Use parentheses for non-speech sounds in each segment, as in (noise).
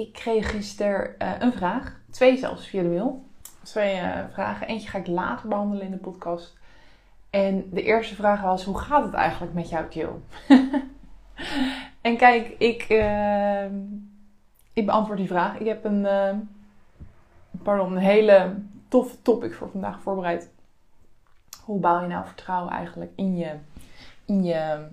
Ik kreeg gisteren uh, een vraag, twee zelfs via de mail. Twee uh, vragen. Eentje ga ik later behandelen in de podcast. En de eerste vraag was: hoe gaat het eigenlijk met jou, Jill? (laughs) en kijk, ik, uh, ik beantwoord die vraag. Ik heb een, pardon, een hele toffe topic voor vandaag voorbereid. Hoe bouw je nou vertrouwen eigenlijk in je, in je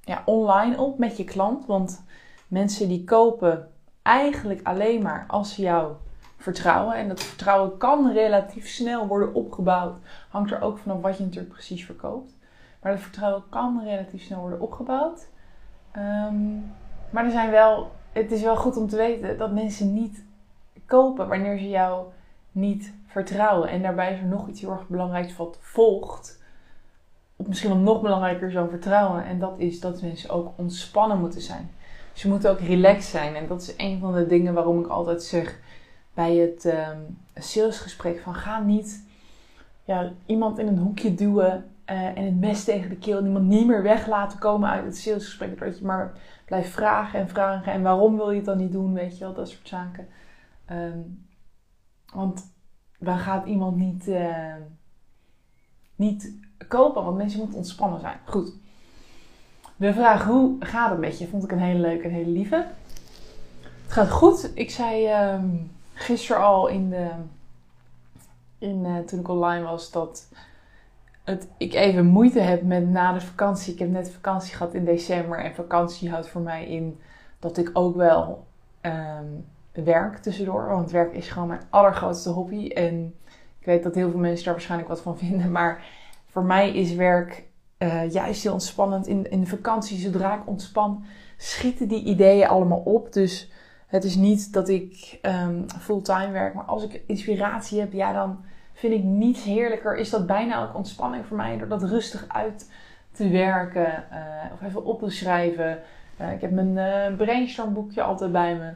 ja, online op met je klant? Want mensen die kopen eigenlijk alleen maar als ze jou vertrouwen. En dat vertrouwen kan relatief snel worden opgebouwd. Hangt er ook vanaf wat je natuurlijk precies verkoopt. Maar dat vertrouwen kan relatief snel worden opgebouwd. Ehm, maar er zijn wel, het is wel goed om te weten dat mensen niet kopen wanneer ze jou niet vertrouwen. En daarbij is er nog iets heel erg belangrijks wat volgt. Of misschien wel nog belangrijker zo'n vertrouwen. En dat is dat mensen ook ontspannen moeten zijn. Dus je moet ook relaxed zijn. En dat is een van de dingen waarom ik altijd zeg bij het um, salesgesprek: van ga niet ja, iemand in een hoekje duwen uh, en het mes tegen de keel en iemand niet meer weg laten komen uit het salesgesprek. Dat je maar blijft vragen en vragen. En waarom wil je het dan niet doen? Weet je wel, dat soort zaken. Um, want dan gaat iemand niet, uh, niet kopen, want mensen moeten ontspannen zijn. Goed. De vraag hoe gaat het met je vond ik een hele leuke en hele lieve. Het gaat goed. Ik zei um, gisteren al in de, in, uh, toen ik online was dat het, ik even moeite heb met na de vakantie. Ik heb net vakantie gehad in december en vakantie houdt voor mij in dat ik ook wel um, werk tussendoor. Want werk is gewoon mijn allergrootste hobby. En ik weet dat heel veel mensen daar waarschijnlijk wat van vinden. (laughs) Maar voor mij is werk uh, juist heel ontspannend. In, in de vakantie, zodra ik ontspan, schieten die ideeën allemaal op. Dus het is niet dat ik um, fulltime werk, maar als ik inspiratie heb, ja, dan vind ik niets heerlijker. Is dat bijna ook ontspanning voor mij door dat rustig uit te werken uh, of even op te schrijven. Uh, ik heb mijn brainstormboekje altijd bij me.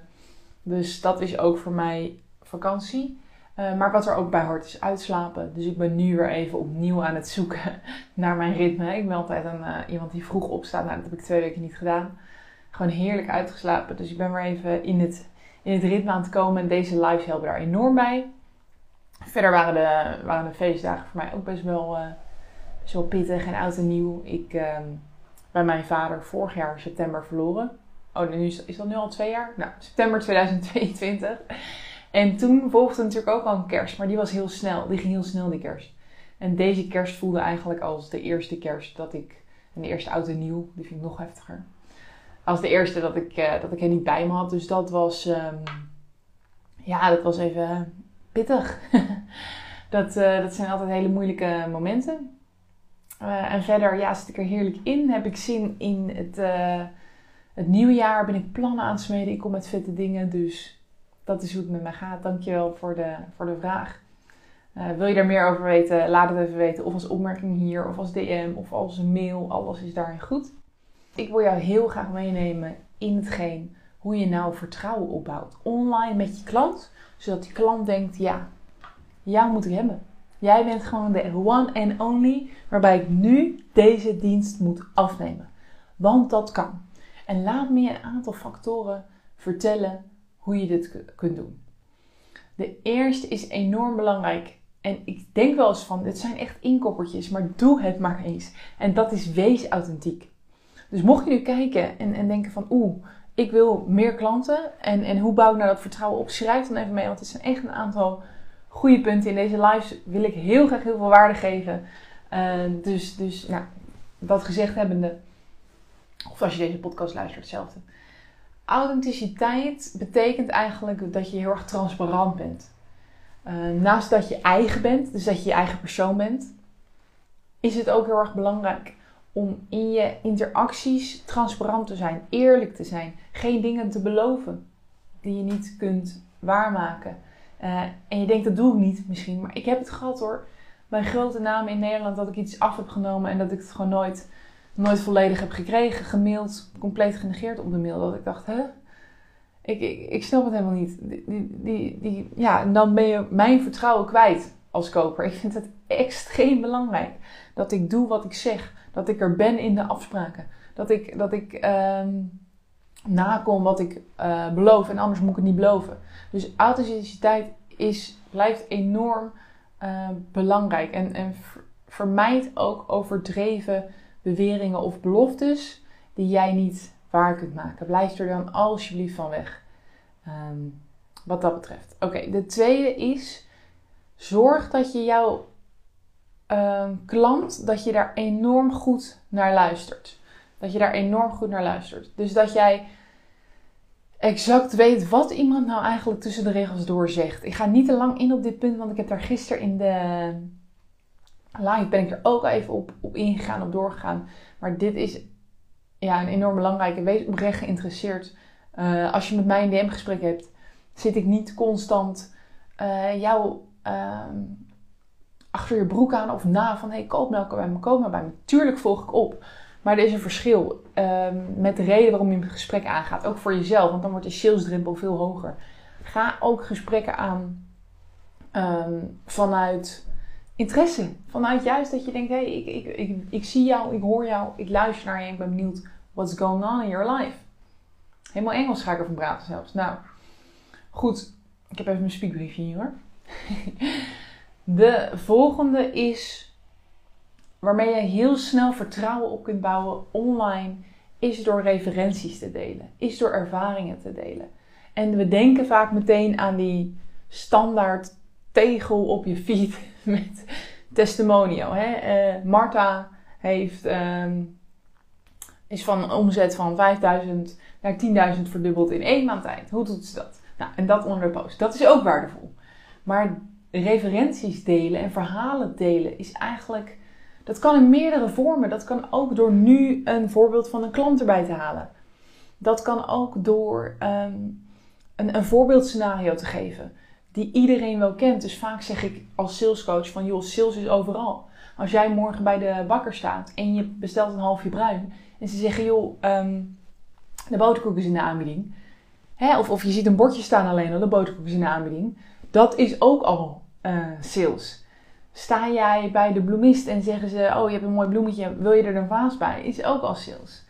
Dus dat is ook voor mij vakantie. Uh, maar wat er ook bij hoort is uitslapen. Dus ik ben nu weer even opnieuw aan het zoeken (laughs) naar mijn ritme. Ik ben altijd een, uh, iemand die vroeg opstaat. Nou, dat heb ik twee weken niet gedaan. Gewoon heerlijk uitgeslapen. Dus ik ben weer even in het, in het ritme aan het komen. En deze lives helpen daar enorm bij. Verder waren de, waren de feestdagen voor mij ook best wel, uh, best pittig en oud en nieuw. Ik ehm, bij mijn vader vorig jaar september verloren. Oh, nu is, is dat nu al twee jaar? Nou, september 2022. En toen volgde natuurlijk ook al een kerst, maar die was heel snel. Die ging heel snel, die kerst. En deze kerst voelde eigenlijk als de eerste kerst dat ik... En de eerste oud en nieuw, die vind ik nog heftiger. Als de eerste dat ik, uh, dat ik er niet bij me had. Dus dat was... Um, ja, dat was even pittig. (laughs) dat, uh, dat zijn altijd hele moeilijke momenten. Uh, en verder, ja, zit ik er heerlijk in. Heb ik zin in het, het nieuwe jaar. Ben ik plannen aan het smeden. Ik kom met vette dingen, dus dat is hoe het met mij gaat. Dankjewel voor de, voor de vraag. Uh, wil je daar meer over weten? Laat het even weten. Of als opmerking hier, of als DM, of als mail. Alles is daarin goed. Ik wil jou heel graag meenemen in hetgeen hoe je nou vertrouwen opbouwt. Online met je klant. Zodat die klant denkt, ja, jou moet ik hebben. Jij bent gewoon de one and only waarbij ik nu deze dienst moet afnemen. Want dat kan. En laat me een aantal factoren vertellen hoe je dit kunt doen. De eerste is enorm belangrijk. En ik denk wel eens van, dit zijn echt inkoppertjes, maar doe het maar eens. En dat is wees authentiek. Dus mocht je nu kijken en, en denken van, oeh, ik wil meer klanten. En, en hoe bouw ik nou dat vertrouwen op? Schrijf dan even mee, want het zijn echt een aantal goede punten. In deze lives wil ik heel graag heel veel waarde geven. Uh, dus, dus nou, dat gezegd hebbende, of als je deze podcast luistert, hetzelfde. Authenticiteit betekent eigenlijk dat je heel erg transparant bent. Uh, naast dat je eigen bent, dus dat je je eigen persoon bent, is het ook heel erg belangrijk om in je interacties transparant te zijn, eerlijk te zijn, geen dingen te beloven die je niet kunt waarmaken. Uh, en je denkt, dat doe ik niet misschien, maar ik heb het gehad hoor. Bij grote namen in Nederland dat ik iets af heb genomen en dat ik het gewoon nooit, nooit volledig heb gekregen, gemaild, compleet genegeerd op de mail. Dat ik dacht, hè? Ik, ik, ik snap het helemaal niet. Die, die, die, ja, en dan ben je mijn vertrouwen kwijt als koper. Ik vind het extreem belangrijk dat ik doe wat ik zeg. Dat ik er ben in de afspraken. Dat ik, dat ik um, nakom wat ik uh, beloof en anders moet ik het niet beloven. Dus authenticiteit is, blijft enorm uh, belangrijk. En, en vermijd ook overdreven beweringen of beloftes die jij niet waar kunt maken. Blijf er dan alsjeblieft van weg. Um, wat dat betreft. Oké, de tweede is: zorg dat je jouw uh, klant, dat je daar enorm goed naar luistert. Dat je daar enorm goed naar luistert. Dus dat jij exact weet wat iemand nou eigenlijk tussen de regels door zegt. Ik ga niet te lang in op dit punt, want ik heb daar gisteren in de live ben ik er ook even op, op ingegaan, op doorgegaan. Maar dit is ja, een enorm belangrijke. Wees oprecht geïnteresseerd. Uh, als je met mij een DM-gesprek hebt, zit ik niet constant uh, jou uh, achter je broek aan of na van hey, koop nou bij me, koop nou bij me. Tuurlijk volg ik op. Maar er is een verschil um, met de reden waarom je een gesprek aangaat. Ook voor jezelf, want dan wordt de salesdrempel veel hoger. Ga ook gesprekken aan um, vanuit interesse. Vanuit juist dat je denkt, hé, hey, ik, ik, ik, ik zie jou, ik hoor jou, ik luister naar je, ik ben benieuwd what's going on in your life. Helemaal Engels ga ik ervan praten zelfs. Nou, goed. Ik heb even mijn speakbriefje hier hoor. (laughs) De volgende is waarmee je heel snel vertrouwen op kunt bouwen online, is door referenties te delen, is door ervaringen te delen. En we denken vaak meteen aan die standaard tegel op je feed (laughs) met testimonial. Hè? Uh, Marta heeft, um, is van omzet van 5000 naar 10.000 verdubbeld in één maand tijd. Hoe doet ze dat? Nou, en dat onder de post. Dat is ook waardevol. Maar referenties delen en verhalen delen is eigenlijk. Dat kan in meerdere vormen. Dat kan ook door nu een voorbeeld van een klant erbij te halen. Dat kan ook door um, een, een voorbeeldscenario te geven die iedereen wel kent. Dus vaak zeg ik als salescoach van joh, sales is overal. Als jij morgen bij de bakker staat en je bestelt een halfje bruin en ze zeggen joh, um, de boterkoek is in de aanbieding. Hè, of, of je ziet een bordje staan alleen al, de boterkoek is in de aanbieding. Dat is ook al uh, sales. Sta jij bij de bloemist en zeggen ze: Oh, je hebt een mooi bloemetje, wil je er een vaas bij? Is ook al sales.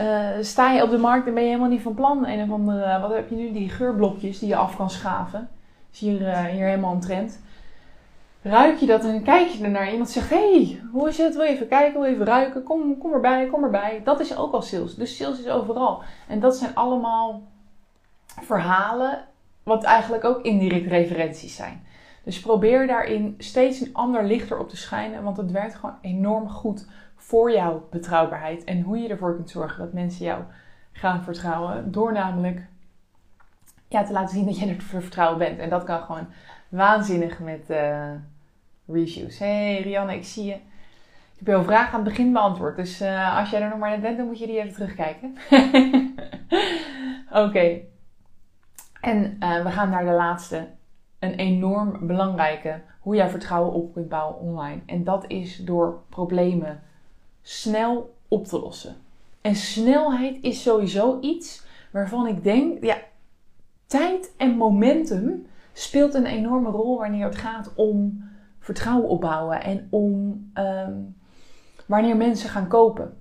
Uh, sta je op de markt en ben je helemaal niet van plan. Een of andere, wat heb je nu? Die geurblokjes die je af kan schaven. Is hier, uh, hier helemaal een trend. Ruik je dat en kijk je ernaar. Iemand zegt: Hey, hoe is het? Wil je even kijken? Wil je even ruiken? Kom, kom erbij, kom erbij. Dat is ook al sales. Dus sales is overal. En dat zijn allemaal verhalen, wat eigenlijk ook indirect referenties zijn. Dus probeer daarin steeds een ander licht erop te schijnen, want het werkt gewoon enorm goed voor jouw betrouwbaarheid en hoe je ervoor kunt zorgen dat mensen jou gaan vertrouwen. Door namelijk ja, te laten zien dat jij er voor vertrouwen bent. En dat kan gewoon waanzinnig met uh, reviews. hey Rianne, ik zie je. Ik heb jouw vraag aan het begin beantwoord. Dus uh, als jij er nog maar net bent, dan moet je die even terugkijken. (laughs) Oké. En uh, we gaan naar de laatste een enorm belangrijke hoe jij vertrouwen op kunt bouwen online. En dat is door problemen snel op te lossen. En snelheid is sowieso iets waarvan ik denk, ja, tijd en momentum speelt een enorme rol wanneer het gaat om vertrouwen opbouwen en om um, wanneer mensen gaan kopen.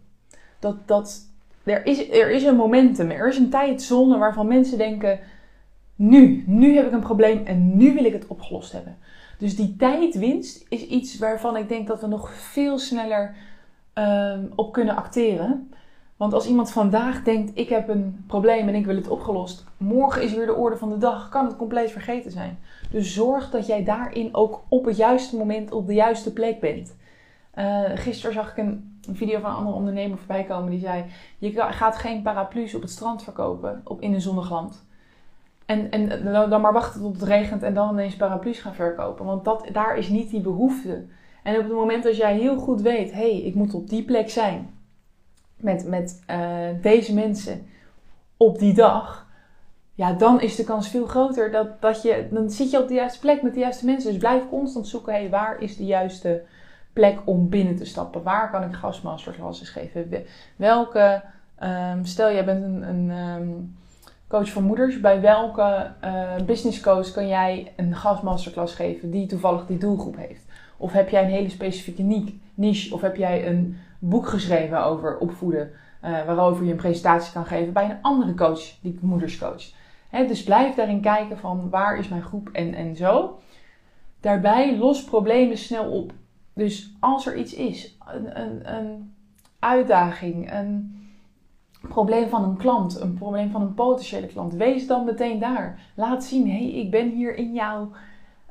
Dat, dat, er, is, er is een momentum, er is een tijdzone waarvan mensen denken, nu, nu heb ik een probleem en nu wil ik het opgelost hebben. Dus die tijdwinst is iets waarvan ik denk dat we nog veel sneller um, op kunnen acteren. Want als iemand vandaag denkt: ik heb een probleem en ik wil het opgelost, morgen is weer de orde van de dag, kan het compleet vergeten zijn. Dus zorg dat jij daarin ook op het juiste moment op de juiste plek bent. Uh, gisteren zag ik een, video van een andere ondernemer voorbij komen die zei: Je gaat geen paraplu's op het strand verkopen op, in een zonnig land. En, en dan maar wachten tot het regent en dan ineens paraplu's gaan verkopen. Want dat, daar is niet die behoefte. En op het moment dat jij heel goed weet, hé, hey, ik moet op die plek zijn. Met, met uh, deze mensen op die dag, ja, dan is de kans veel groter dat, dat je, dan zit je op de juiste plek met de juiste mensen. Dus blijf constant zoeken, hey, waar is de juiste plek om binnen te stappen? Waar kan ik gastmasterclasses geven? Welke, um, stel jij bent een, een um, coach voor moeders, bij welke uh, business coach kan jij een gastmasterclass geven die toevallig die doelgroep heeft? Of heb jij een hele specifieke niche? Of heb jij een boek geschreven over opvoeden, uh, waarover je een presentatie kan geven bij een andere coach die moeders coacht? dus blijf daarin kijken van waar is mijn groep en, en zo. Daarbij los problemen snel op. Dus als er iets is, een, een, een uitdaging, een probleem van een klant, een probleem van een potentiële klant, wees dan meteen daar. Laat zien, hé, hey, ik ben hier in jouw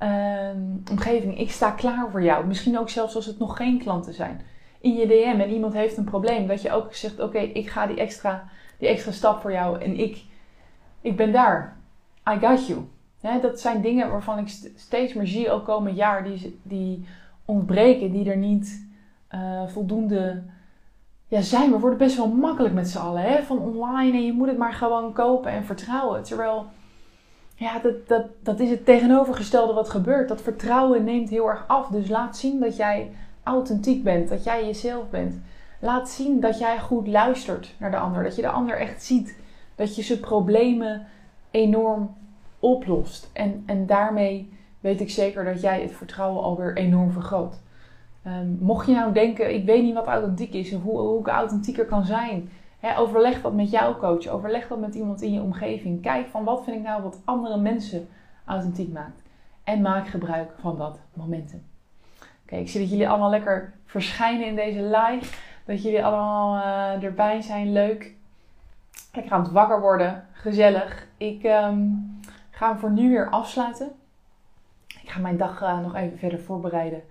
uh, omgeving, ik sta klaar voor jou. Misschien ook zelfs als het nog geen klanten zijn. In je DM en iemand heeft een probleem, dat je ook zegt, oké, ik ga die extra, die extra stap voor jou en ik, ik ben daar. I got you. dat zijn dingen waarvan ik steeds meer zie, ook komend jaar, die, die ontbreken, die er niet uh, voldoende ja, zijn. We worden best wel makkelijk met z'n allen. Hè? Van online en je moet het maar gewoon kopen en vertrouwen. Terwijl, ja, dat, dat, dat is het tegenovergestelde wat gebeurt. Dat vertrouwen neemt heel erg af. Dus laat zien dat jij authentiek bent, dat jij jezelf bent. Laat zien dat jij goed luistert naar de ander. Dat je de ander echt ziet. Dat je zijn problemen enorm oplost. En, en daarmee weet ik zeker dat jij het vertrouwen alweer enorm vergroot. Um, mocht je nou denken, ik weet niet wat authentiek is of hoe, hoe ik authentieker kan zijn. overleg dat met jouw coach, overleg dat met iemand in je omgeving. Kijk van wat vind ik nou wat andere mensen authentiek maakt. En maak gebruik van dat momentum. Oké, ik zie dat jullie allemaal lekker verschijnen in deze live. Dat jullie allemaal uh, erbij zijn. Leuk. Lekker aan het wakker worden. Gezellig. Ik um, ga hem voor nu weer afsluiten. Ik ga mijn dag uh, nog even verder voorbereiden.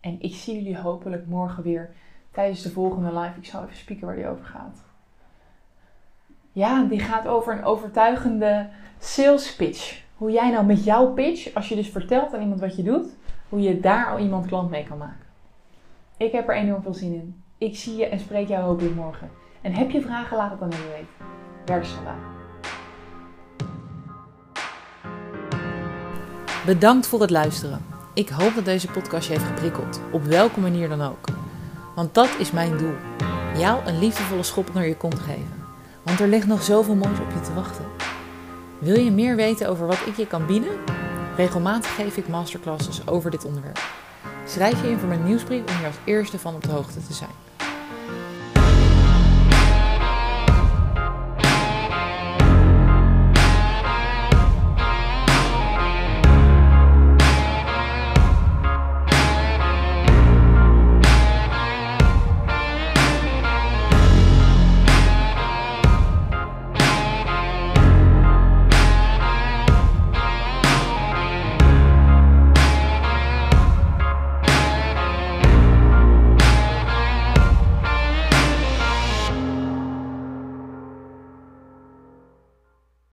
En ik zie jullie hopelijk morgen weer tijdens de volgende live. Ik zal even spieken waar die over gaat. Ja, die gaat over een overtuigende sales pitch. Hoe jij nou met jouw pitch, als je dus vertelt aan iemand wat je doet, hoe je daar al iemand klant mee kan maken. Ik heb er enorm veel zin in. Ik zie je en spreek jou hopelijk morgen. En heb je vragen, laat het dan even weten. Werk vandaag. Bedankt voor het luisteren. Ik hoop dat deze podcast je heeft geprikkeld, op welke manier dan ook. Want dat is mijn doel: jou een liefdevolle schop naar je kont geven. Want er ligt nog zoveel moois op je te wachten. Wil je meer weten over wat ik je kan bieden? Regelmatig geef ik masterclasses over dit onderwerp. Schrijf je in voor mijn nieuwsbrief om hier als eerste van op de hoogte te zijn.